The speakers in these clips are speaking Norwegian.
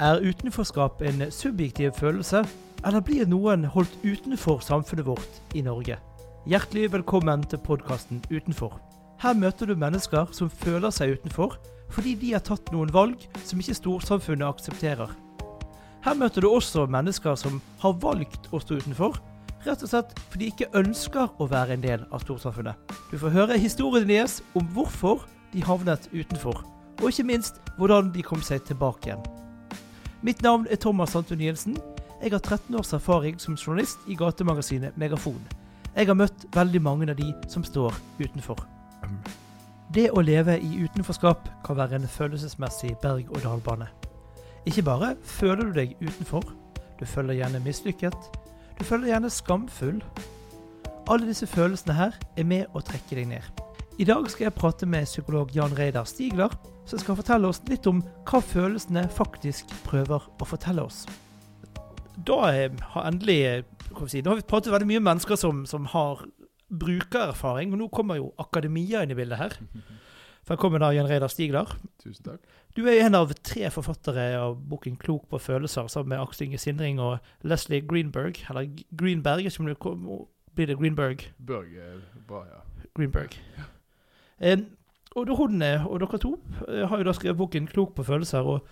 Er utenforskap en subjektiv følelse, eller blir noen holdt utenfor samfunnet vårt i Norge? Hjertelig velkommen til podkasten Utenfor. Her møter du mennesker som føler seg utenfor fordi de har tatt noen valg som ikke storsamfunnet aksepterer. Her møter du også mennesker som har valgt å stå utenfor, rett og slett fordi de ikke ønsker å være en del av storsamfunnet. Du får høre historien deres om hvorfor de havnet utenfor, og ikke minst hvordan de kom seg tilbake igjen. Mitt navn er Thomas Santun Jensen. Jeg har 13 års erfaring som journalist i gatemagasinet Megafon. Jeg har møtt veldig mange av de som står utenfor. Det å leve i utenforskap kan være en følelsesmessig berg-og-dal-bane. Ikke bare føler du deg utenfor, du føler gjerne mislykket, du føler gjerne skamfull. Alle disse følelsene her er med å trekke deg ned. I dag skal jeg prate med psykolog Jan Reidar Stigler, som skal fortelle oss litt om hva følelsene faktisk prøver å fortelle oss. Da har endelig si, Nå har vi pratet veldig mye om mennesker som, som har brukererfaring, og nå kommer jo akademia inn i bildet her. Velkommen da, Jan Reidar Stigler. Tusen takk. Du er en av tre forfattere av boken 'Klok på følelser', sammen med Aksel Inge Sindring og Leslie Greenberg. Eller Greenberg, som blir det Greenberg? Børg er bra, ja. Greenberg. Ja. Eh, og, hun, og dere to har jo da skrevet boken 'Klok på følelser'. og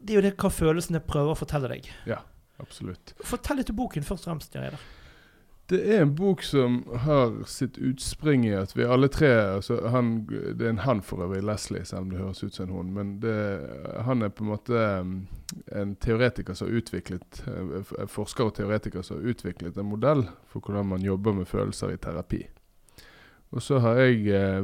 Det er jo det hva følelsene prøver å fortelle deg. Ja, absolutt. Fortell litt om boken først og fremst. Jan det er en bok som har sitt utspring i at vi alle tre altså han, Det er en han for øvrig, Leslie, selv om det høres ut som en hund. Men det, han er på en måte en teoretiker som har utviklet forsker og teoretiker som har utviklet en modell for hvordan man jobber med følelser i terapi. Og så har jeg eh,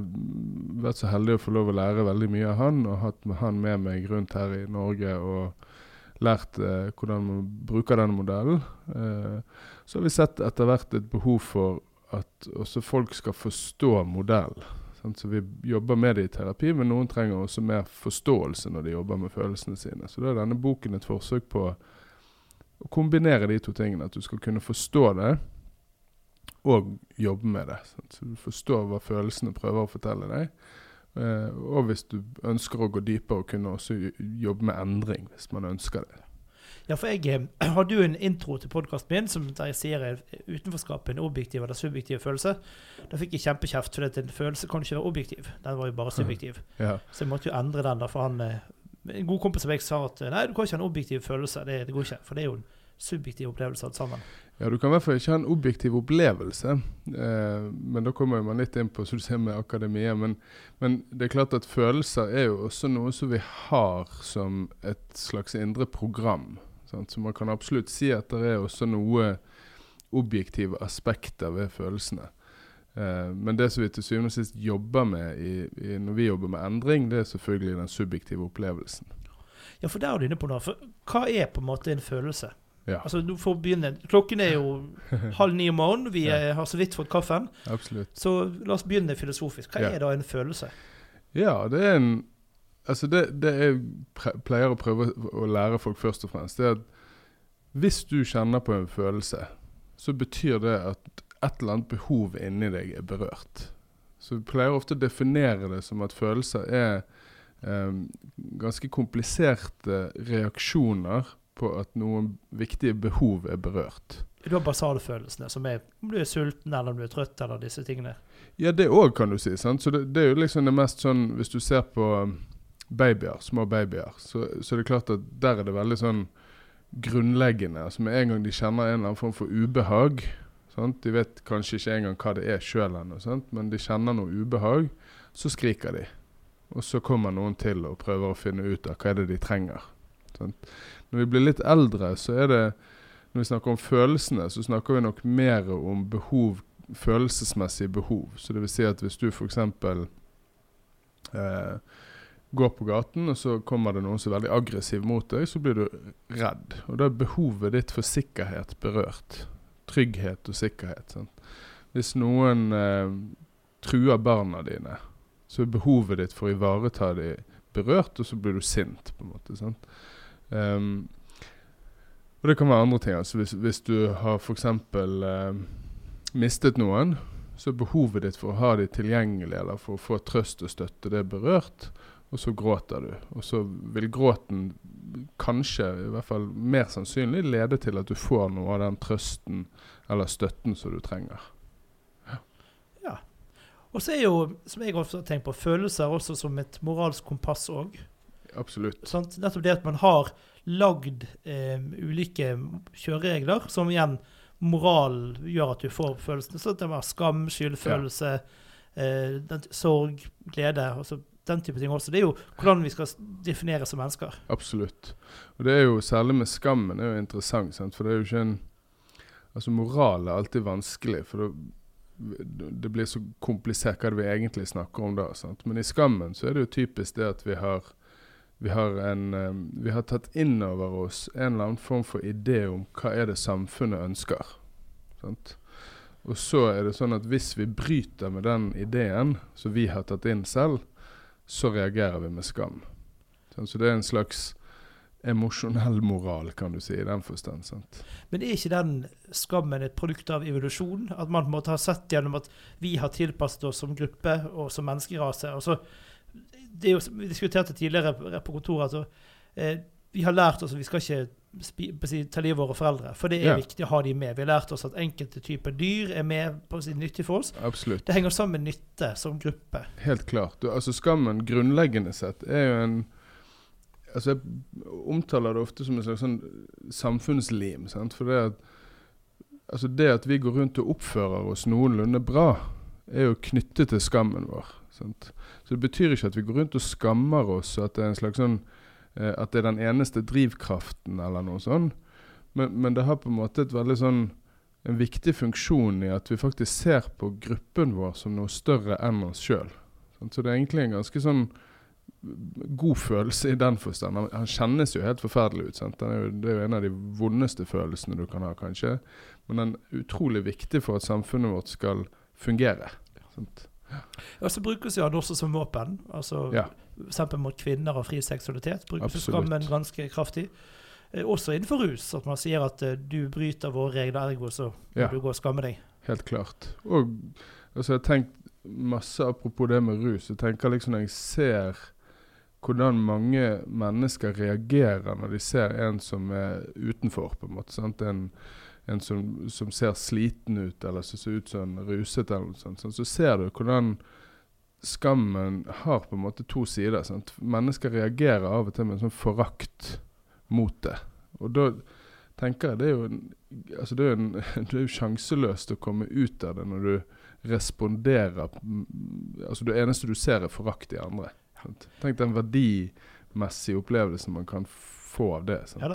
vært så heldig å få lov å lære veldig mye av han, og hatt han med meg rundt her i Norge og lært eh, hvordan man bruker denne modellen. Eh, så har vi sett etter hvert et behov for at også folk skal forstå modell. Så vi jobber med det i terapi, men noen trenger også mer forståelse når de jobber med følelsene sine. Så da er denne boken et forsøk på å kombinere de to tingene. At du skal kunne forstå det, og jobbe med det. Så du forstår hva følelsene prøver å fortelle deg. Uh, og hvis du ønsker å gå dypere, og kunne også jobbe med endring hvis man ønsker det. Ja, for jeg eh, hadde jo en intro til podkasten min som der jeg sier utenforskapet en objektiv eller subjektiv følelse. Da fikk jeg kjempekjeft, for en følelse kan ikke være objektiv. Den var jo bare subjektiv. Ja. Så jeg måtte jo endre den. da, for han, eh, En god kompis av meg sa at nei, du kan ikke ha en objektiv følelse. Det, det går ikke, For det er jo en subjektiv opplevelse alt sammen. Ja, du kan i hvert fall ikke ha en objektiv opplevelse. Eh, men da kommer man litt inn på så du ser med akademia. Men, men, det er klart at følelser er jo også noe som vi har som et slags indre program. Sant? Så man kan absolutt si at det er også noe objektive aspekter ved følelsene. Eh, men det som vi til syvende og sist jobber med i, i, når vi jobber med endring, det er selvfølgelig den subjektive opplevelsen. Ja, for der er du inne på noe. For hva er på en måte en følelse? Ja. Altså, du får begynne. Klokken er jo halv ni om morgenen. Vi ja. har så vidt fått kaffen. Absolutt. Så la oss begynne filosofisk. Hva ja. er da en følelse? Ja, det er en Altså det, det, jeg pleier å prøve å lære folk først og fremst, det er at hvis du kjenner på en følelse, så betyr det at et eller annet behov inni deg er berørt. Så vi pleier ofte å definere det som at følelser er um, ganske kompliserte reaksjoner på at noen viktige behov er berørt. Du har basale følelsene, som er om du er sulten eller om du er trøtt eller disse tingene. Ja, det òg kan du si. sant? Så det, det, er jo liksom det mest sånn Hvis du ser på babyer, små babyer, så, så det er klart at der er det veldig sånn grunnleggende. altså Med en gang de kjenner en eller annen form for ubehag sant? De vet kanskje ikke engang hva det er sjøl ennå, men de kjenner noe ubehag, så skriker de. Og så kommer noen til og prøver å finne ut av hva er det de trenger. Sant? Når vi blir litt eldre, så er det Når vi snakker om følelsene, så snakker vi nok mer om behov, følelsesmessige behov. Så det vil si at hvis du f.eks. Eh, går på gaten, og så kommer det noen som er veldig aggressiv mot deg, så blir du redd. Og da er behovet ditt for sikkerhet berørt. Trygghet og sikkerhet. Sant? Hvis noen eh, truer barna dine, så er behovet ditt for å ivareta dem berørt, og så blir du sint, på en måte. Sant? Um, og det kan være andre ting. altså Hvis, hvis du har f.eks. Um, mistet noen, så er behovet ditt for å ha dem tilgjengelig eller for å få trøst og støtte, det er berørt og så gråter du. Og så vil gråten kanskje, i hvert fall mer sannsynlig, lede til at du får noe av den trøsten eller støtten som du trenger. ja Og så er jo, som jeg ofte har tenkt på, følelser også som et moralsk kompass òg. Absolutt. Nettopp det at man har lagd eh, ulike kjøreregler, som igjen moral gjør at du får følelsene. Så det var skam, skyldfølelse, eh, den, sorg, glede. Altså den type ting også. Det er jo hvordan vi skal definere som mennesker. Absolutt. Og det er jo særlig med skammen er jo interessant, sant? for det er jo ikke en Altså moral er alltid vanskelig, for det, det blir så komplisert hva det vi egentlig snakker om da. Sant? Men i skammen så er det jo typisk det at vi har vi har, en, um, vi har tatt inn over oss en eller annen form for idé om hva er det samfunnet ønsker. Sant? Og så er det sånn at hvis vi bryter med den ideen som vi har tatt inn selv, så reagerer vi med skam. Så det er en slags emosjonell moral, kan du si, i den forstand. sant? Men er ikke den skammen et produkt av evolusjon? At man måte har sett gjennom at vi har tilpasset oss som gruppe og som menneskerase? Altså, det er jo, vi diskuterte tidligere på kontoret altså, eh, vi har lært oss at vi skal ikke si, ta livet av våre foreldre, for det er ja. viktig å ha de med. Vi har lært oss at enkelte typer dyr er med på å si nyttig for oss. Absolutt. Det henger sammen med nytte som gruppe. Helt klart. Du, altså Skammen grunnleggende sett er jo en altså Jeg omtaler det ofte som en slags sånn samfunnslim. Sant? For det at, altså det at vi går rundt og oppfører oss noenlunde bra, er jo knyttet til skammen vår. Sant? Så det betyr ikke at vi går rundt og skammer oss, og at det er en slags sånn eh, at det er den eneste drivkraften, eller noe sånt. Men, men, det har på en måte et veldig sånn en viktig funksjon i at vi faktisk ser på gruppen vår som noe større enn oss sjøl. Så det er egentlig en ganske sånn god følelse i den forstand. Han, han, kjennes jo helt forferdelig ut. Er jo, det er jo en av de vondeste følelsene du kan ha, kanskje. Men den er utrolig viktig for at samfunnet vårt skal fungere. Sant? Og så brukes jo han også som våpen. altså ja. Eksempel mot kvinner og fri seksualitet brukes skammen ganske kraftig. Eh, også innenfor rus. At man sier at eh, du bryter våre regler, ergo så må ja. du gå og skamme deg. Helt klart. Og altså, jeg har tenkt masse apropos det med rus. Jeg tenker liksom når jeg ser hvordan mange mennesker reagerer når de ser en som er utenfor, på en måte. Sant? En, en som, som, ser sliten ut, eller som ser ut som ruset, eller noe sånt. Så ser du hvordan skammen har på en måte to sider. Sant? Mennesker reagerer av og til med en sånn forakt mot det. Og da tenker jeg det er jo, en, altså det er en, det er jo sjanseløst å komme ut av det når du responderer Altså det eneste du ser, er forakt i andre. Tenk den verdimessige opplevelsen man kan få av det. Ja,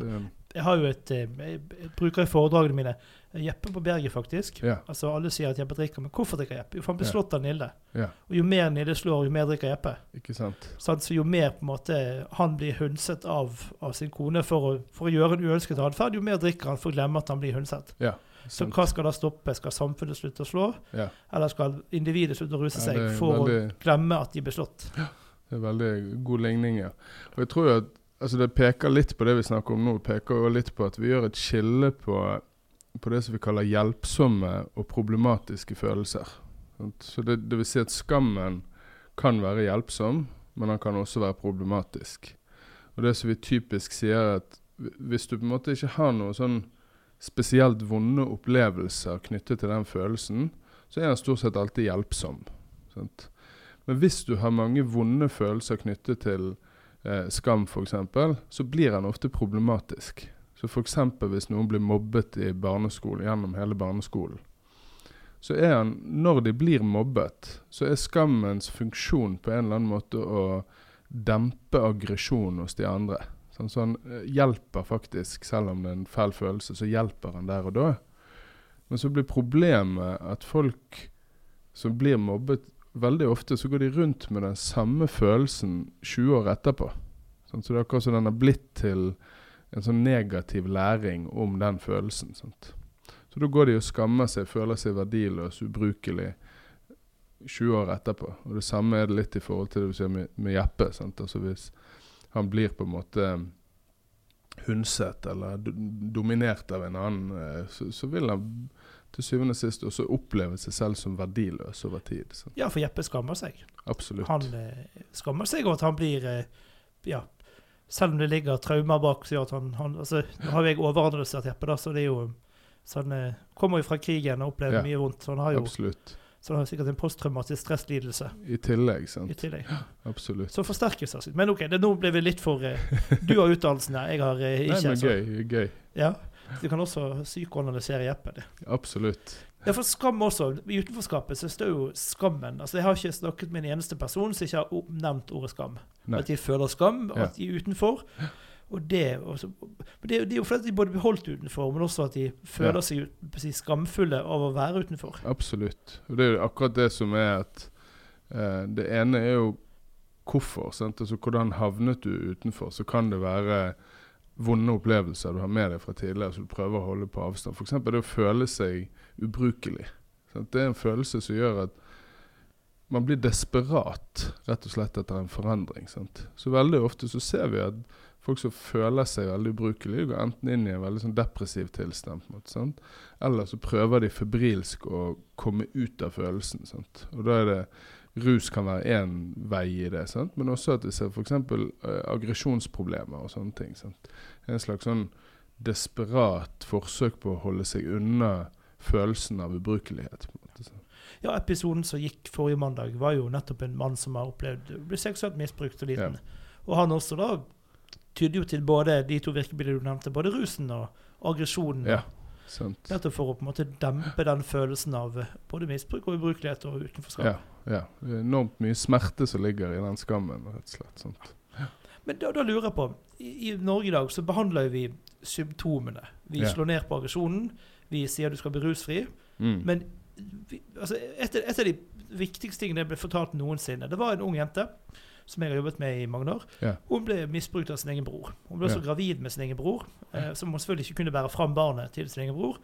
jeg har jo et eh, Jeg bruker i foredragene mine Jeppe på berget, faktisk. Ja. Altså Alle sier at Jeppe drikker, men hvorfor drikker Jeppe? Jo, for han blir slått av Nille. Ja. Og jo mer Nille slår, jo mer drikker Jeppe. Ikke sant? Så jo mer på en måte han blir hundset av, av sin kone for å, for å gjøre en uønsket atferd, jo mer drikker han for å glemme at han blir hundset. Ja. Så hva skal da stoppe? Skal samfunnet slutte å slå? Eller skal individet slutte å ruse seg for veldig... å glemme at de blir slått? Ja. Det er veldig god ligning, ja. Og jeg tror at altså det peker litt på det vi snakker om nå. Det peker jo litt på at vi gjør et skille på, på det som vi kaller hjelpsomme og problematiske følelser. Så det, det, vil si at skammen kan være hjelpsom, men den kan også være problematisk. Og det som vi typisk sier, at hvis du på en måte ikke har noen sånn spesielt vonde opplevelser knyttet til den følelsen, så er den stort sett alltid hjelpsom. Sant? Men hvis du har mange vonde følelser knyttet til eh, skam f.eks., så blir den ofte problematisk. Så f.eks. hvis noen blir mobbet i barneskolen gjennom hele barneskolen, så er han, når de blir mobbet, så er skammens funksjon på en eller annen måte å dempe aggresjon hos de andre. Sånn, så han eh, hjelper faktisk, selv om det er en fæl følelse, så hjelper han der og da. Men så blir problemet at folk som blir mobbet, veldig ofte så går de rundt med den samme følelsen 20 år etterpå. Sånn, så det er akkurat som den har blitt til en sånn negativ læring om den følelsen. Sant? Så da går de og skammer seg, føler seg verdiløs, ubrukelig 20 år etterpå. Og det samme er det litt i forhold til det du sier med, med Jeppe. Altså hvis han blir på en måte hundset eller dominert av en annen, eh, så, så vil han til syvende og sist også oppleve seg selv som verdiløs over tid. Sant? Ja, for Jeppe skammer seg. Absolutt. Han eh, skammer seg over at han blir eh, ja, selv om det ligger traumer bak så gjør at han, han altså, Nå har jo jeg overanalysert Jeppe, da, så det er jo så han eh, kommer jo fra krigen og opplever Ja. mye vondt. Så han har jo Absolutt. så han har sikkert en posttraumatisk stresslidelse I tillegg, sant. i tillegg. Absolutt. Så forsterkes det. Men OK, det, nå ble vi litt for eh, Du har utdannelsen her, jeg har eh, Nei, men så- gøy. gøy. Ja, Du kan også psykoanalysere Jeppe. det. Absolutt. Ja, for skam også. I utenforskapet så står jo skammen. Altså, Jeg har ikke snakket med en eneste person som ikke har nevnt ordet skam. Nei. At de føler skam, Ja. at de er utenfor. Og det, også, men det, det er jo fordi de både blir holdt utenfor, men også at de føler Ja. seg ut- si, skamfulle av å være utenfor. Absolutt. Og det er jo akkurat det som er at eh, Det ene er jo hvorfor. Sant? Altså Hvordan havnet du utenfor? Så kan det være vonde opplevelser du har med deg fra tidligere som du prøver å holde på avstand. F.eks. det å føle seg ubrukelig. Sant? Det er en følelse som gjør at man blir desperat rett og slett etter en forandring. Sant? Så veldig ofte så ser vi at folk som føler seg veldig ubrukelige, går enten inn i en veldig sånn depressiv tilstand. måte? Eller så prøver de febrilsk å komme ut av følelsen. Sant? Og da er det Rus kan være én vei i det, sant? men også at vi ser f.eks. Uh, aggresjonsproblemer og sånne ting. Sant? En slags sånn desperat forsøk på å holde seg unna følelsen av ubrukelighet. på en måte. sant? Ja, Episoden som gikk forrige mandag, var jo nettopp en mann som har opplevd å bli seksuelt misbrukt og liten. Og han også da tyder jo til både de to virkemidlene du nevnte, både rusen og aggresjonen. Ja, sant. Nettopp for å på en måte dempe den følelsen av eh, både misbruk og ubrukelighet og utenforskap. Ja, ja. Er enormt mye smerte som ligger i den skammen, rett og slett. Sant? Men da, da lurer jeg på I, I Norge i dag så behandler vi symptomene. Vi Ja. slår ned på aggresjonen. Vi sier du skal bli rusfri. Mm. Men vi, altså, et, et av de viktigste tingene jeg ble fortalt noensinne, det var en ung jente som jeg har jobbet med i mange år. Ja. Hun ble misbrukt av sin egen bror. Hun ble også Ja. gravid med sin egen bror, eh, som hun selvfølgelig ikke kunne bære fram barnet til sin egen bror.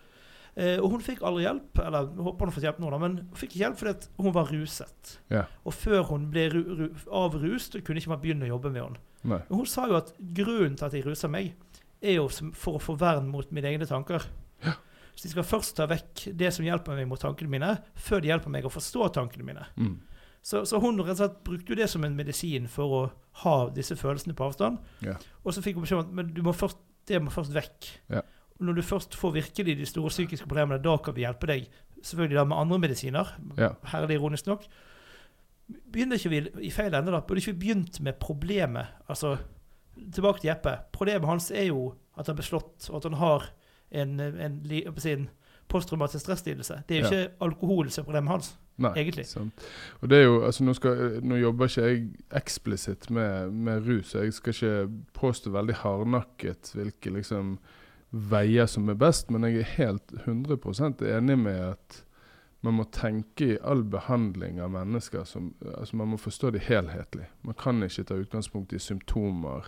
Eh, og hun fikk aldri hjelp, eller håper hun har fått hjelp nå, da, men hun fikk ikke hjelp fordi hun var ruset. Ja. Og før hun ble ru, ru, avrust, kunne ikke man begynne å jobbe med henne. Nei. Hun sa jo at grunnen til at jeg ruser meg, er jo for å få vern mot mine egne tanker. Så de skal først ta vekk det som hjelper meg mot tankene mine, før de hjelper meg å forstå tankene mine. Mm. Så, så hun slett brukte jo det som en medisin for å ha disse følelsene på avstand. Yeah. Og så fikk hun beskjed om at men du må først, det må først vekk. Yeah. Når du først får virkelig de store psykiske problemene, da kan vi hjelpe deg. Selvfølgelig da med andre medisiner. Yeah. Herlig ironisk nok. Begynner ikke vi i feil ende, da? Burde ikke vi begynt med problemet? Altså, tilbake til Jeppe. Problemet hans er jo at han ble slått, og at han har en, en, si, en posttraumatisk stresslidelse. Det er jo Ja. ikke alkohol som er problemet hans. Nei, Egentlig. Sant. Og det er jo, altså nå, skal, nå jobber ikke jeg eksplisitt med, med rus, og jeg skal ikke påstå veldig hardnakket hvilke liksom veier som er best, men jeg er helt 100% enig med at man må tenke i all behandling av mennesker som altså Man må forstå det helhetlig. Man kan ikke ta utgangspunkt i symptomer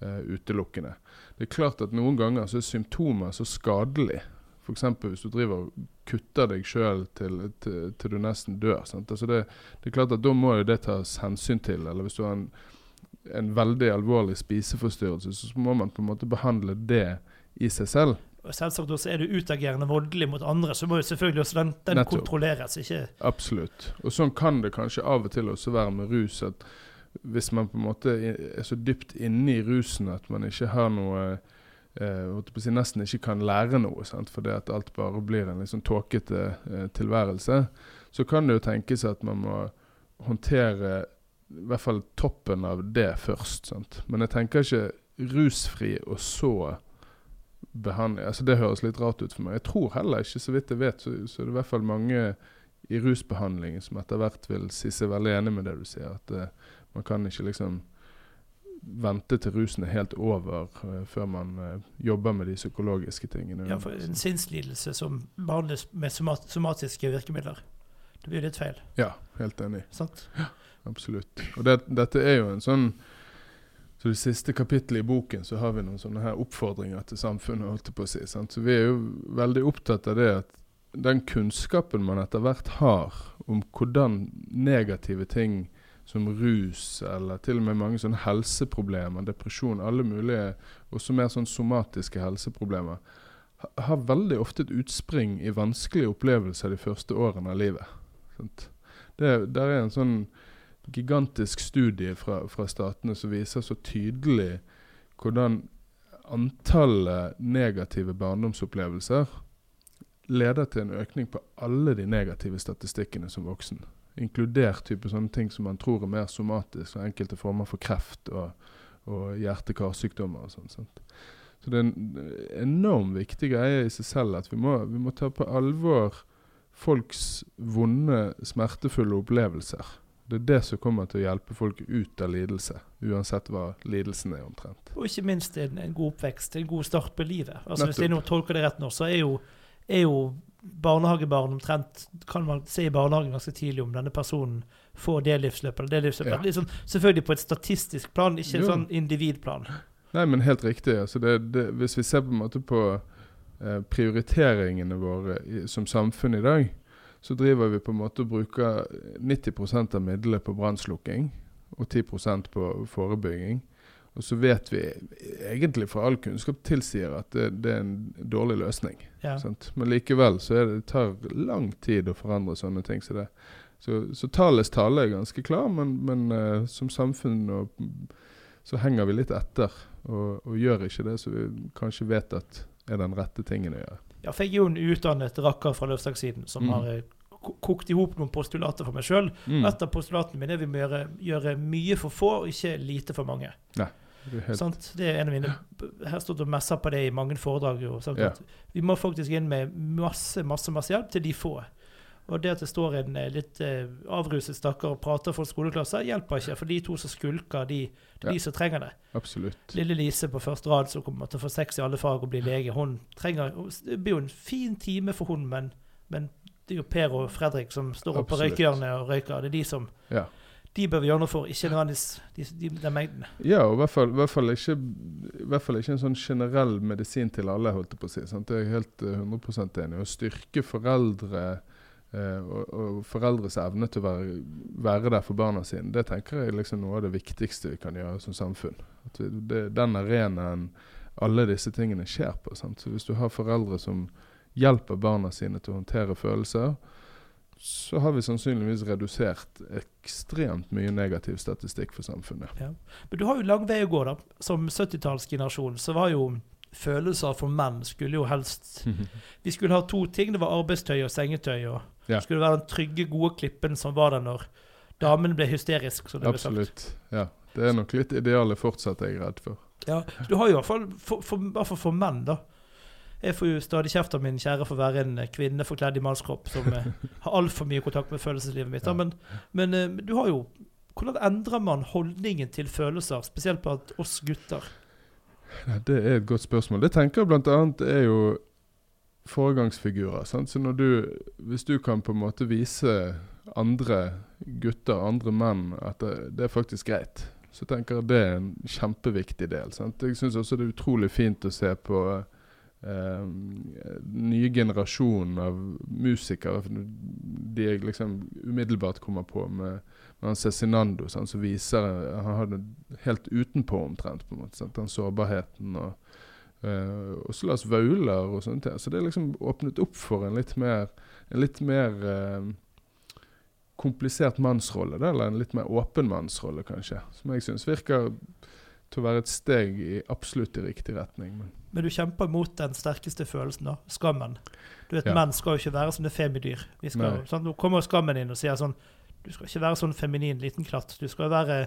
eh, utelukkende. Det er klart at noen ganger så er symptomer så skadelig. F.eks. hvis du driver og kutter deg sjøl til, til, til du nesten dør. Altså det, det er klart at Da må jo det tas hensyn til. Eller hvis du har en, en veldig alvorlig spiseforstyrrelse, så må man på en måte behandle det i seg selv. Og selvsagt også er du utagerende voldelig mot andre, så må jo selvfølgelig også den, den kontrolleres. ikke Absolutt. Og sånn kan det kanskje av og til også være med rus. at Hvis man på en måte er så dypt inne i rusen at man ikke har noe eh, Nesten ikke kan lære noe, sant? fordi at alt bare blir en sånn tåkete eh, tilværelse, så kan det jo tenkes at man må håndtere i hvert fall toppen av det først. Sant? Men jeg tenker ikke rusfri og så behandling altså Det høres litt rart ut for meg. Jeg tror heller ikke, så vidt jeg vet, så, så er det i hvert fall mange i rusbehandlingen som etter hvert vil si seg veldig enig med det du sier. At eh, man kan ikke liksom vente til rusen er helt over uh, før man uh, jobber med de psykologiske tingene. ja, for en sinnslidelse som behandles med somat somatiske virkemidler. Det blir litt feil. Ja, helt enig. sant? Absolutt. Og det, dette er jo en sånn Så det siste kapittelet i boken så har vi noen sånne her oppfordringer til samfunnet. holdt jeg på å si, sant? Så vi er jo veldig opptatt av det at den kunnskapen man etter hvert har om hvordan negative ting som rus, eller til og med mange sånne helseproblemer, depresjon, alle mulige, også mer sånn somatiske helseproblemer, har veldig ofte et utspring i vanskelige opplevelser de første årene av livet. Det, der er en sånn gigantisk studie fra, fra statene som viser så tydelig hvordan antallet negative barndomsopplevelser leder til en økning på alle de negative statistikkene som voksen. Inkludert type sånne ting som man tror er mer somatisk, og enkelte former for kreft og, og hjerte-karsykdommer. og sånn, sant? Så det er en enormt viktig greie i seg selv at vi må, vi må ta på alvor folks vonde, smertefulle opplevelser. Det er det som kommer til å hjelpe folk ut av lidelse, uansett hva lidelsen er omtrent. Og ikke minst en, en god oppvekst, en god start på livet. Altså Hvis jeg nå tolker det rett nå, så er jo, er jo barnehagebarn omtrent Kan man se i barnehagen ganske tidlig om denne personen får det livsløpet eller det livsløpet. Ja. Sånn, selvfølgelig på et statistisk plan, ikke en Jo. sånn individplan. Nei, men helt riktig. Altså det, det, hvis vi ser på en måte på eh, prioriteringene våre i, som samfunn i dag, så driver vi på en måte og bruker 90 av midlene på brannslukking og 10% på forebygging. Og så vet vi egentlig for all kunnskap tilsier at det, det er en dårlig løsning. Ja. Sant? Men likevel så det, det tar lang tid å forandre sånne ting. Så, det, så, så tallets tale er ganske klar, men, men uh, som samfunn og, så henger vi litt etter og, og gjør ikke det som vi kanskje vet at er den rette tingen å gjøre. Ja, for jeg er jo en utdannet rakker fra Løvstaksiden som Mm. har eh, kokt i hop noen postulater for meg sjøl. Mm. Et av postulatene mine er vi må gjøre, gjøre mye for få, og ikke lite for mange. Det er helt, Sant? Det er en av mine Jeg har stått og messa på det i mange foredrag. Jo, Ja. Vi må faktisk inn med masse masse, masse hjelp til de få. Og det at det står en eh, litt eh, avruset stakkar og prater for skoleklasser, hjelper ikke. For de to som skulker, de, det er Ja. de som trenger det. absolutt. Lille Lise på første rad som kommer til å få sex i alle fag og bli lege, hun trenger Det blir jo en fin time for hun, men, men det er jo Per og Fredrik som står oppe på røykehjørnet og røyker. Det er de som Ja. De bør vi gjøre noe for, ikke nødvendigvis de, de, den mengden. Ja, og i hvert fall, hvert fall, ikke, hvert fall ikke en sånn generell medisin til alle, holdt jeg på å si. Sant? Det er jeg helt eh, 100 enig i. Å styrke foreldre eh, og, og foreldres evne til å være, være der for barna sine, det tenker jeg liksom noe av det viktigste vi kan gjøre som samfunn. At vi, det, den arenaen alle disse tingene skjer på. Sant? Så hvis du har foreldre som hjelper barna sine til å håndtere følelser, så har vi sannsynligvis redusert ekstremt mye negativ statistikk for samfunnet. Men du har jo lang vei å gå, da. Som 70-tallsgenerasjon så var jo følelser for menn skulle jo helst Vi skulle ha to ting. Det var arbeidstøy og sengetøy. Og Ja. skulle være den trygge, gode klippen som var der når damen ble hysterisk. som det ble sagt. Absolutt. Ja. Det er nok litt idealet fortsatt jeg er redd for. Ja, du har jo i hvert fall for, for, i hvert fall for menn, da. Jeg får jo stadig kjeft av min kjære for å være en kvinne forkledd i mannskropp som eh, har altfor mye kontakt med følelseslivet mitt. Ja. Men, men eh, du har jo Hvordan endrer man holdningen til følelser, spesielt på oss gutter? Ja, det er et godt spørsmål. Det tenker jeg blant annet er jo foregangsfigurer. Sant? Så når du, hvis du kan på en måte vise andre gutter, andre menn, at det, det er faktisk greit, så tenker jeg det er en kjempeviktig del. Sant? Jeg syns også det er utrolig fint å se på eh, nye generasjonen av musikere. De jeg liksom umiddelbart kommer på med, med han Cezinando, sånn, som viser Han har det helt utenpå omtrent. på en måte, sant? Den sårbarheten og Uh, og så Lars Vaular og sånt. Så det er liksom åpnet opp for en litt mer, en litt mer uh, komplisert mannsrolle, eller en litt mer åpen mannsrolle, kanskje. Som jeg syns virker til å være et steg i absolutt i riktig retning. Men Men du kjemper mot den sterkeste følelsen, da. Skammen. Du vet, Ja. Menn skal jo ikke være sånne femidyr. Vi skal, sånn. Nå kommer skammen inn og sier sånn Du skal ikke være sånn feminin liten klatt. Du skal være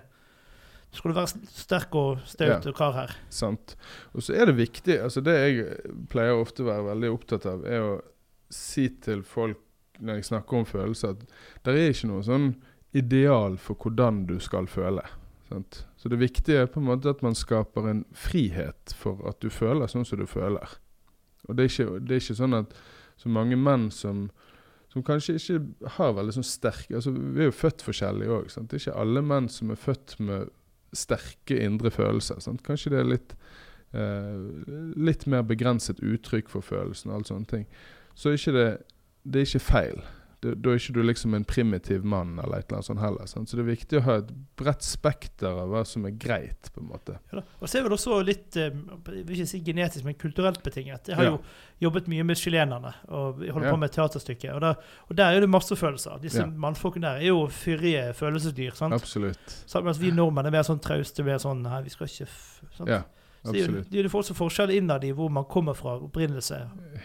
du skal være sterk og staut Ja. kar her. sant. Og så er det viktig altså Det jeg pleier ofte å være veldig opptatt av, er å si til folk når jeg snakker om følelser, at det er ikke noe sånn ideal for hvordan du skal føle. Sant? Så det viktige er på en måte at man skaper en frihet for at du føler sånn som du føler. Og det er ikke, det er ikke sånn at så mange menn som, som kanskje ikke har veldig sånn sterke altså Vi er jo født forskjellige òg. Det er ikke alle menn som er født med sterke indre følelser. Sant? Kanskje det er litt, eh, litt mer begrenset uttrykk for følelsen og alt sånne ting. Så er ikke det, det er ikke feil. Det, da er ikke du liksom en primitiv mann eller et eller annet sånt heller. Sant? Så det er viktig å ha et bredt spekter av hva som er greit, på en måte. Ja, og så er vel også litt eh, jeg vil ikke si genetisk, men kulturelt betinget. Jeg har Ja. jo jobbet mye med chilenerne og vi holder Ja. på med et teaterstykke. Og, da, og der er det masse følelser. Disse mannfolkene der er jo fyrige følelsesdyr. sant? Absolutt. Sant? Mens vi nordmenn er mer sånn trauste, mer sånn Nei, vi skal ikke sant? Ja. Så det Absolutt. det er jo også forskjell innad i hvor man kommer fra, opprinnelse.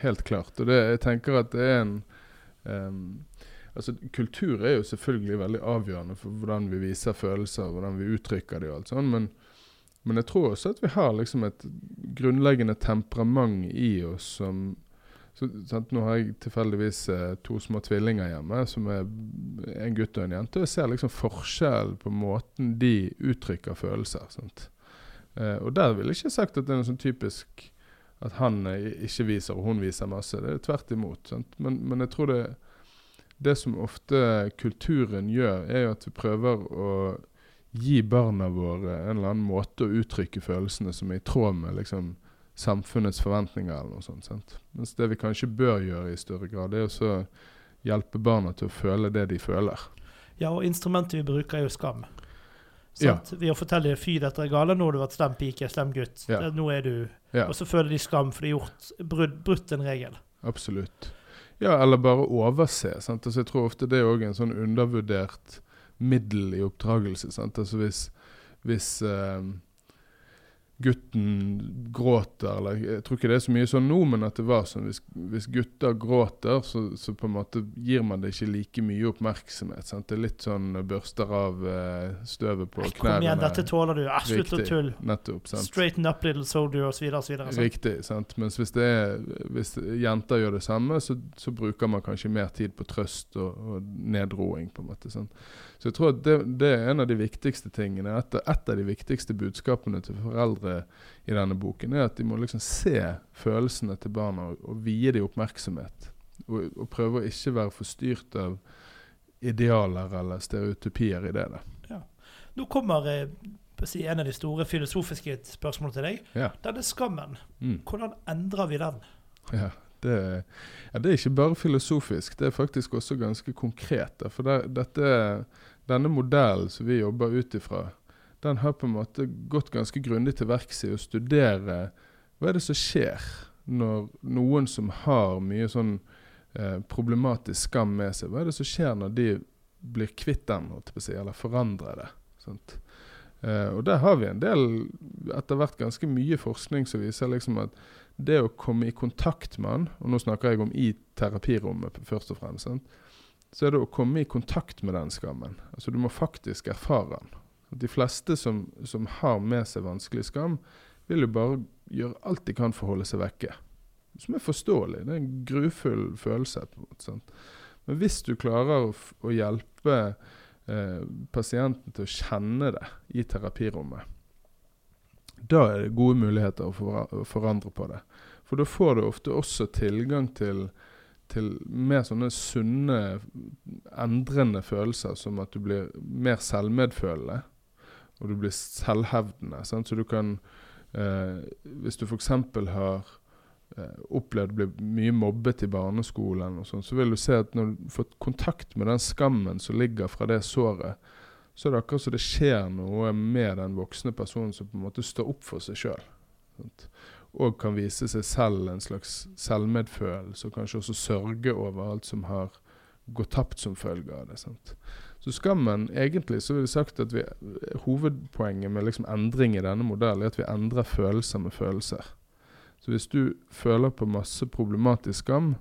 Helt klart. Og det, jeg tenker at det er en ehm, Altså, Kultur er jo selvfølgelig veldig avgjørende for hvordan vi viser følelser, hvordan vi uttrykker det og alt sånt, men, men jeg tror også at vi har liksom et grunnleggende temperament i oss som så, sant? Nå har jeg tilfeldigvis eh, to små tvillinger hjemme, som er en gutt og en jente. og Jeg ser liksom forskjell på måten de uttrykker følelser. Eh, og der vil jeg ikke sagt at det er noe sånn typisk at han eh, ikke viser og hun viser masse. Det er tvert imot. Men, men jeg tror det det som ofte kulturen gjør, er jo at vi prøver å gi barna våre en eller annen måte å uttrykke følelsene som er i tråd med liksom, samfunnets forventninger. eller noe sånt. Sant? Mens det vi kanskje bør gjøre i større grad, er å hjelpe barna til å føle det de føler. Ja, og instrumentet vi bruker, er jo skam. Ja. Ved å fortelle fy, dette er gale, nå har du vært slem pike, slem gutt. Ja. Nå er du Ja, Og så føler de skam for de har gjort brutt, brutt en regel. absolutt. Ja, eller bare overse. Sant? Altså, jeg tror ofte det er òg en sånn undervurdert middel i oppdragelse. Sant? Altså hvis, hvis eh, gutten gråter, eller jeg tror ikke det er så mye sånn nå, men at det var sånn hvis, hvis gutter gråter, så, så på en måte gir man det ikke like mye oppmerksomhet. Sant? Det er litt sånn børster av eh, støvet på Nei, knærne. Kom igjen, dette tåler du. Ah, slutt å tulle. Nettopp. sant? Straighten up, little soldier, osv. Riktig. sant? Mens hvis, det er, hvis jenter gjør det samme, så, så bruker man kanskje mer tid på trøst og, og nedroing. på en måte. Sant? Så jeg tror at det, det er en av de viktigste tingene. Et, et av de viktigste budskapene til foreldre i denne boken er at de må liksom se følelsene til barna og, og vie dem oppmerksomhet. Og, og prøve å ikke være forstyrt av idealer eller stereotypier i det. Da. Nå kommer eh, si, en av de store filosofiske spørsmålene til deg. Ja. Denne skammen, Mm. hvordan endrer vi den? Ja, det, ja, det er ikke bare filosofisk, det er faktisk også ganske konkret. For det, dette, denne modellen som vi jobber ut ifra, den har på en måte gått ganske grundig til verks i å studere hva er det som skjer når noen som har mye sånn eh, problematisk skam med seg, hva er det som skjer når de blir kvitt den, eller forandrer det. Eh, og der har vi en del, etter hvert ganske mye forskning som viser liksom at det å komme i kontakt med han, og nå snakker jeg om i terapirommet først og fremst, sant? Så er det å komme i kontakt med den skammen. Altså Du må faktisk erfare den. De fleste som, som har med seg vanskelig skam, vil jo bare gjøre alt de kan for å holde seg vekke. Som er forståelig. Det er en grufull følelse. på en måte, sant? Men hvis du klarer å, å hjelpe eh, pasienten til å kjenne det i terapirommet, da er det gode muligheter å, å forandre på det. For da får du ofte også tilgang til, til mer sånne sunne, endrende følelser, som at du blir mer selvmedfølende, og du blir selvhevdende. Sant? Så du kan eh, Hvis du f.eks. har eh, opplevd å bli mye mobbet i barneskolen, og sånn, så vil du se at når du får kontakt med den skammen som ligger fra det såret, så er det akkurat som det skjer noe med den voksne personen som på en måte står opp for seg sjøl. Og kan vise seg selv en slags selvmedfølelse, og kanskje også sørge over alt som har gått tapt som følge av det. Sant? Så skammen, egentlig så vil jeg sagt at vi, hovedpoenget med liksom endring i denne modellen er at vi endrer følelser med følelser. Så hvis du føler på masse problematisk skam,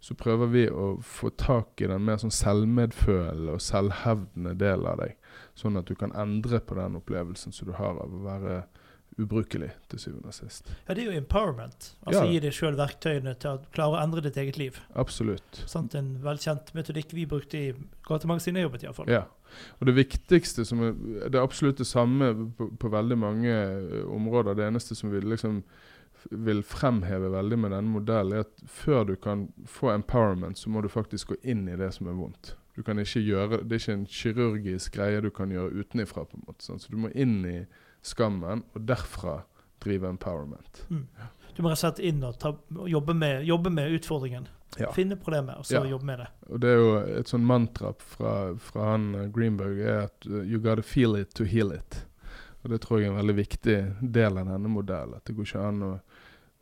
så prøver vi å få tak i den mer sånn selvmedfølende og selvhevdende delen av deg, sånn at du kan endre på den opplevelsen som du har av å være ubrukelig til syvende og sist. Ja, Det er jo empowerment. Altså Ja. Gi deg sjøl verktøyene til å klare å endre ditt eget liv. Absolutt. Sånt, En velkjent metodikk vi brukte i gatemagasinet jeg jobbet, iallfall. Ja. Og det viktigste som er, Det er absolutt det samme på, på veldig mange eh, områder. Det eneste som vi liksom vil fremheve veldig med denne modellen, er at før du kan få empowerment, så må du faktisk gå inn i det som er vondt. Du kan ikke gjøre, Det er ikke en kirurgisk greie du kan gjøre utenifra. på en måte. sånn. Så du må inn i skammen, og derfra drive empowerment. Mm. Du må rett og slett inn og, ta, jobbe, med, jobbe med utfordringen. Ja. Finne problemet, og så Ja. jobbe med det. Og det er jo et sånn mantra fra, fra han eh, Greenberg er at uh, you gotta feel it to heal it. Og det tror jeg er en veldig viktig del av denne modellen. At det går ikke an å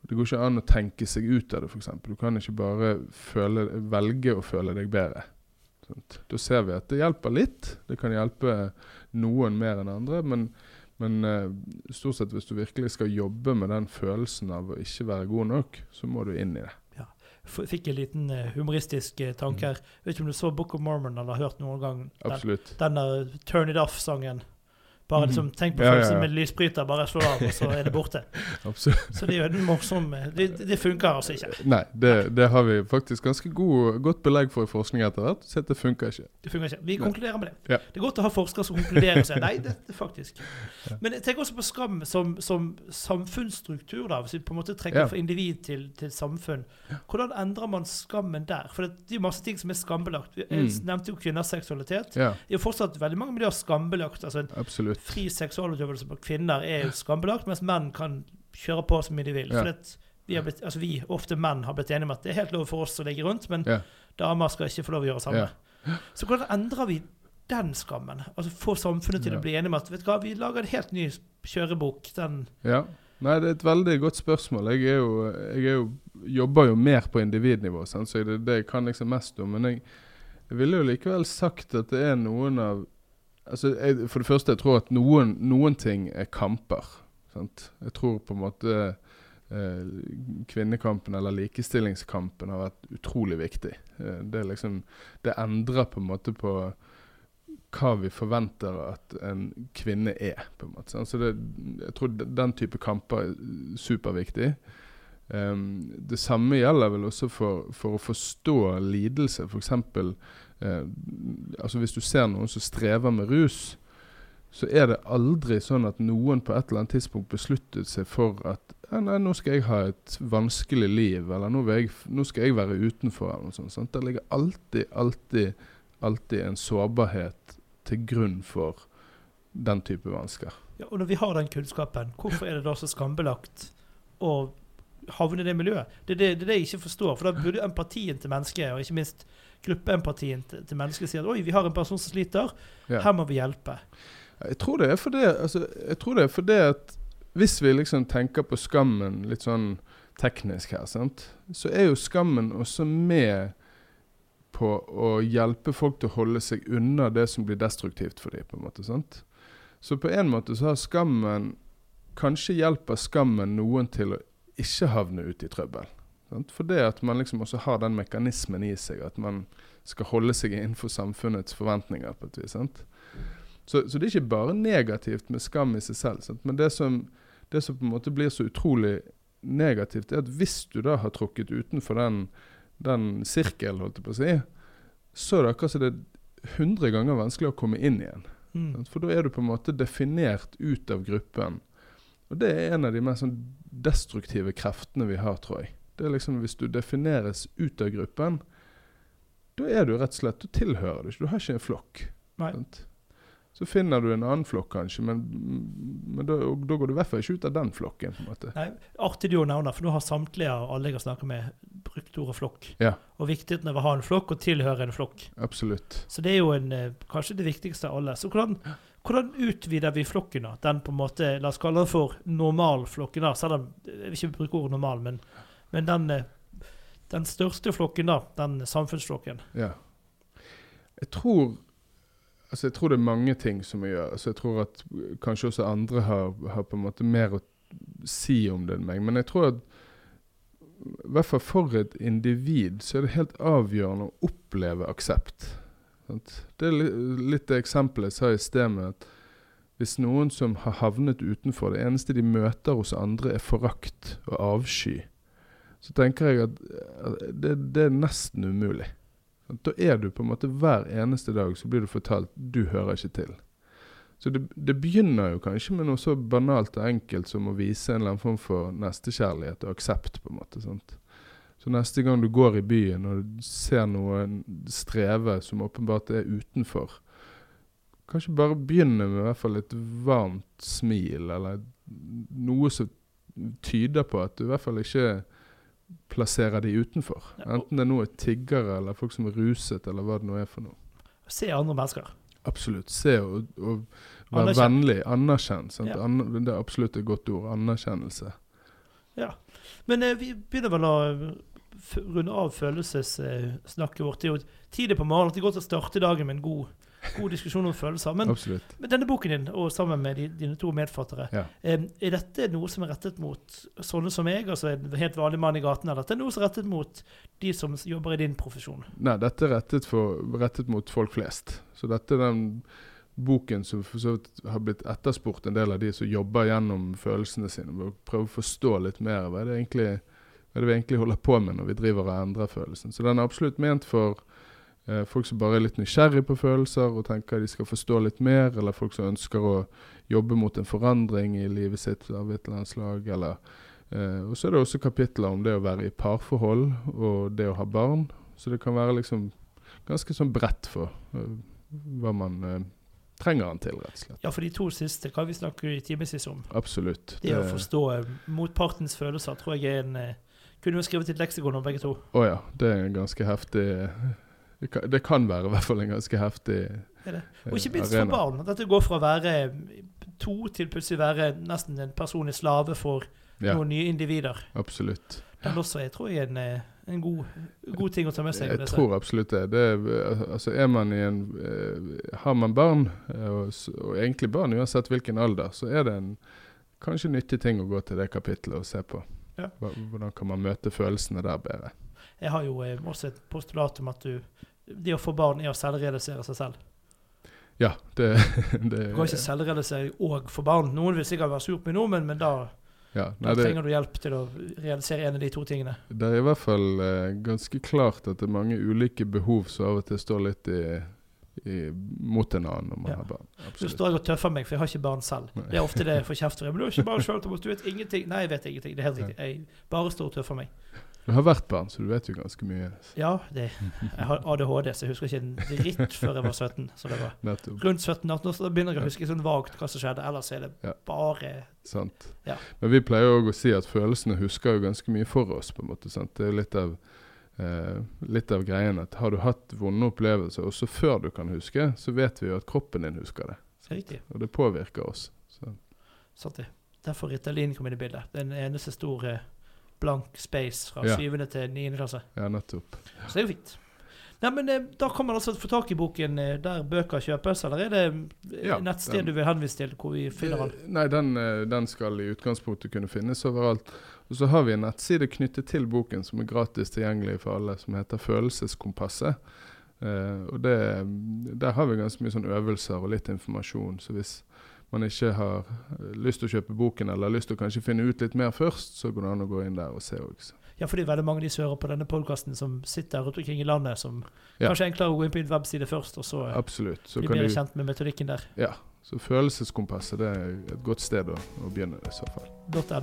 det går ikke an å tenke seg ut av det, f.eks. Du kan ikke bare føle, velge å føle deg bedre. Sånt. Da ser vi at det hjelper litt. Det kan hjelpe noen mer enn andre, men, Men eh, stort sett hvis du virkelig skal jobbe med den følelsen av å ikke være god nok, så må du inn i det. Ja. Fikk en liten eh, humoristisk eh, tanke her. Vet ikke om du så Book of Mormon eller har hørt noen gang den, Absolutt. den der Turn It Off-sangen. Bare Mhm. liksom, Tenk på Ja, ja, følelsen ja. med lysbryter, bare slå av, og så er det borte. Så det er jo en morsom Det, det funker altså ikke. Nei, det, det har vi faktisk ganske god, godt belegg for i forskning etter hvert. Så det funker ikke. Det funker ikke. Vi Nei. konkluderer med det. Ja. Det er godt å ha forskere som konkluderer og sier nei, det, det faktisk. Men jeg tenker også på skam som, som samfunnsstruktur, da, hvis vi på en måte trekker Ja. fra individ til, til samfunn. Hvordan endrer man skammen der? For det, det er jo masse ting som er skambelagt. Jeg Mm. nevnte jo kvinners seksualitet. Ja, Det er jo fortsatt veldig mange miljøer skambelagt. altså en absolutt. Fri seksualutøvelse på kvinner er skambelagt, mens menn kan kjøre på så mye de vil. Ja. Vi, blitt, altså vi, ofte menn, har blitt enige om at det er helt lov for oss å ligge rundt, men Ja. damer skal ikke få lov å gjøre samme. Ja. Så hvordan endrer vi den skammen? Altså Få samfunnet til å bli enige om at vet du hva, vi lager en helt ny kjørebok. Den Ja. Nei, det er et veldig godt spørsmål. Jeg, jo, jeg jo, jobber jo mer på individnivå, sant? så det er det jeg kan liksom mest om. Men jeg, jeg ville jo likevel sagt at det er noen av altså jeg, For det første, jeg tror at noen, noen ting er kamper. Sant? Jeg tror på en måte eh, kvinnekampen eller likestillingskampen har vært utrolig viktig. Eh, det, liksom, det endrer på en måte på hva vi forventer at en kvinne er. på en måte. sant? Så det, jeg tror den type kamper er superviktig. Um, det samme gjelder vel også for, for å forstå lidelse. F.eks. Uh, altså hvis du ser noen som strever med rus, så er det aldri sånn at noen på et eller annet tidspunkt besluttet seg for at nei, nå skal jeg ha et vanskelig liv, eller nå, jeg, nå skal jeg være utenfor. eller noe sånt. Sant? Det ligger alltid, alltid, alltid en sårbarhet til grunn for den type vansker. ja, og når vi har den kunnskapen, hvorfor er det da så skambelagt å havne i det miljøet? Det er det, det er det jeg ikke forstår. For da burde empatien til mennesket, og ikke minst gruppeempatien til, til mennesket, sier at oi, vi har en person som sliter, Ja. her må vi hjelpe. Jeg tror det er fordi altså, Jeg tror det fordi at hvis vi liksom tenker på skammen litt sånn teknisk her, sant? så er jo skammen også med på å hjelpe folk til å holde seg unna det som blir destruktivt for dem. på en måte, sant? Så på en måte så har skammen Kanskje hjelper skammen noen til å ikke havne ut i trøbbel. For det at man liksom også har den mekanismen i seg, at man skal holde seg innenfor samfunnets forventninger på et vis. Så, så det er ikke bare negativt med skam i seg selv. Sant? Men det som, det som på en måte blir så utrolig negativt, er at hvis du da har trukket utenfor den, den sirkelen, holdt jeg på å si, så er det akkurat som det er 100 ganger vanskelig å komme inn igjen. Mm. For da er du på en måte definert ut av gruppen. Og det er en av de mest sånn destruktive kreftene vi har, tror jeg. Det er liksom Hvis du defineres ut av gruppen, da er du rett og slett Du tilhører det ikke. Du har ikke en flokk. Så finner du en annen flokk, kanskje, men, men da, da går du i hvert fall ikke ut av den flokken. på en måte. Nei, artig du nevner, for nå har samtlige av alle jeg har snakket med, brukt ordet flokk. Ja. Og viktigheten av å ha en flokk og tilhøre en flokk. Absolutt. Så det er jo en, eh, kanskje det viktigste av alle. Så hvordan, hvordan utvider vi flokken? da? Den på en måte, La oss kalle den for normalflokken. da, selv om Jeg vil ikke bruke ordet normal, men, men den, eh, den største flokken, da, den samfunnsflokken. Ja. Jeg tror Altså jeg tror det er mange ting som vi gjør. Altså jeg tror at kanskje også andre har, har på en måte mer å si om det enn meg. Men jeg tror at i hvert fall for et individ så er det helt avgjørende å oppleve aksept. Det er litt det eksempelet jeg sa i sted med at hvis noen som har havnet utenfor, det eneste de møter hos andre er forakt og avsky, så tenker jeg at det, det er nesten umulig. Da er du på en måte hver eneste dag så blir du fortalt du hører ikke til. Så det, det begynner jo kanskje med noe så banalt og enkelt som å vise en eller annen form for nestekjærlighet og aksept. på en måte, sant? Så neste gang du går i byen og ser noen streve som åpenbart er utenfor, kanskje bare begynne med i hvert fall et varmt smil, eller noe som tyder på at du i hvert fall ikke plasserer de utenfor. Enten det nå er tiggere eller folk som er ruset, eller hva det nå er for noe. Se andre mennesker. Absolutt. Se og, og være Anerkjenn. vennlig. Anerkjenn. Ja. An det er absolutt et godt ord. Anerkjennelse. Ja. Men eh, vi begynner vel å runde av følelsessnakket vårt. Det er jo tidlig på morgenen. Det er godt å starte dagen med en god god diskusjon om følelser. Men, men denne boken din, og sammen med de, dine to medfattere, Ja. eh, er dette noe som er rettet mot sånne som meg, altså en helt vanlig mann i gaten, eller dette er noe som er rettet mot de som jobber i din profesjon? Nei, dette er rettet, for, rettet mot folk flest. Så dette er den boken som har blitt etterspurt en del av de som jobber gjennom følelsene sine. med å Prøve å forstå litt mer. Hva er det egentlig, hva er det vi egentlig holder på med når vi driver og endrer følelsen. Så den er absolutt ment for folk som bare er litt nysgjerrig på følelser og tenker de skal forstå litt mer, eller folk som ønsker å jobbe mot en forandring i livet sitt av et eller annet slag. eller eh, Og så er det også kapitler om det å være i parforhold og det å ha barn. Så det kan være liksom ganske sånn bredt for eh, hva man eh, trenger han til, rett og slett. Ja, for de to siste kan vi snakke i timevis om. Absolutt. Det å forstå eh, motpartens følelser tror jeg er en eh, Kunne jo skrevet et leksikon om begge to. Å ja, det er en ganske heftig det kan, det kan være i hvert fall en ganske heftig arena. eh, Og ikke minst for barn. At det går fra å være to til plutselig være nesten en personlig slave for Ja, noen nye individer. absolutt. Den også er, tror jeg, en, eh, en god, god ting å ta med seg. Jeg tror absolutt det. det er, altså er man i en eh, Har man barn, og, og egentlig barn uansett hvilken alder, så er det en kanskje nyttig ting å gå til det kapitlet og se på. Ja. Hvordan kan man møte følelsene der bedre. Jeg har jo eh, også et postulat om at du det å få barn er å selvrealisere seg selv. Ja, det, det Du kan ikke selvrealisere og få barn. Noen vil sikkert være surt med noe, men, men da, ja, da nei, det, trenger du hjelp til å realisere en av de to tingene. det er i hvert fall eh, ganske klart at det er mange ulike behov som av og til står litt i, i, mot en annen når man Ja. har barn. Absolutt. Du står jeg og tøffer meg, for jeg har ikke barn selv. Nei. Det er ofte det jeg får kjeft for. Men du har ikke barn selv, Thomas. Du vet ingenting. Nei, jeg vet ingenting. Det er helt riktig. Jeg bare står og tøffer meg. Du har vært barn, så du vet jo ganske mye. Ja, det, jeg har ADHD, så jeg husker ikke en dritt før jeg var 17. Så det var rundt 17-18 år, så da begynner jeg å huske sånn vagt hva som skjedde. Ellers er det Ja. bare Sant. Ja. Men vi pleier også å si at følelsene husker jo ganske mye for oss. på en måte, sant? Det er litt av, eh, litt av greien at har du hatt vonde opplevelser, også før du kan huske, så vet vi jo at kroppen din husker det. riktig. Og det påvirker oss. Sant det. Derfor Ritalin kom inn i bildet. Den eneste stor eh, blank space fra Ja. 7. til 9. klasse. ja, nettopp. Så det er jo fint. Nei, men eh, Da kan man altså få tak i boken eh, der bøker kjøpes, eller er det eh, Ja, nettsted den- du vil henvise til hvor vi finner den? Nei, den, den skal i utgangspunktet kunne finnes overalt. Og så har vi en nettside knyttet til boken som er gratis tilgjengelig for alle, som heter Følelseskompasset. Uh, og det, Der har vi ganske mye sånn øvelser og litt informasjon. Så hvis man ikke har eh, lyst til å kjøpe boken, eller lyst til å kanskje finne ut litt mer først, så går det an å gå inn der og se òg. Ja, for det er veldig mange av de som hører på denne podkasten, som sitter rundt omkring i landet, som Ja. kanskje er enklere å gå inn på en webside først, og så eh, Absolutt. Så bli kan du, kjent med metodikken der. ja, så Følelseskompasset det er et godt sted å, å begynne i så fall.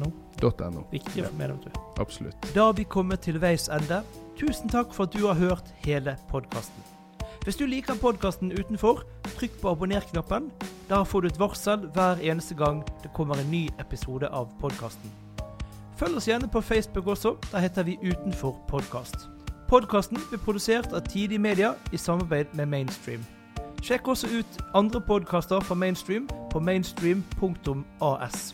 .no. .no. Viktig å få med deg. Absolutt. Da har vi kommet til veis ende. Tusen takk for at du har hørt hele podkasten. Hvis du liker podkasten utenfor, trykk på abonner-knappen. Da får du et varsel hver eneste gang det kommer en ny episode av podkasten. Følg oss gjerne på Facebook også. Der heter vi Utenfor podkast. Podkasten blir produsert av Tidig Media i samarbeid med Mainstream. Sjekk også ut andre podkaster fra Mainstream på mainstream.as.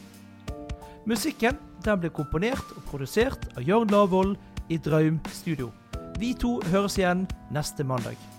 Musikken den ble komponert og produsert av Jørn Lavoll i Draum Studio. Vi to høres igjen neste mandag.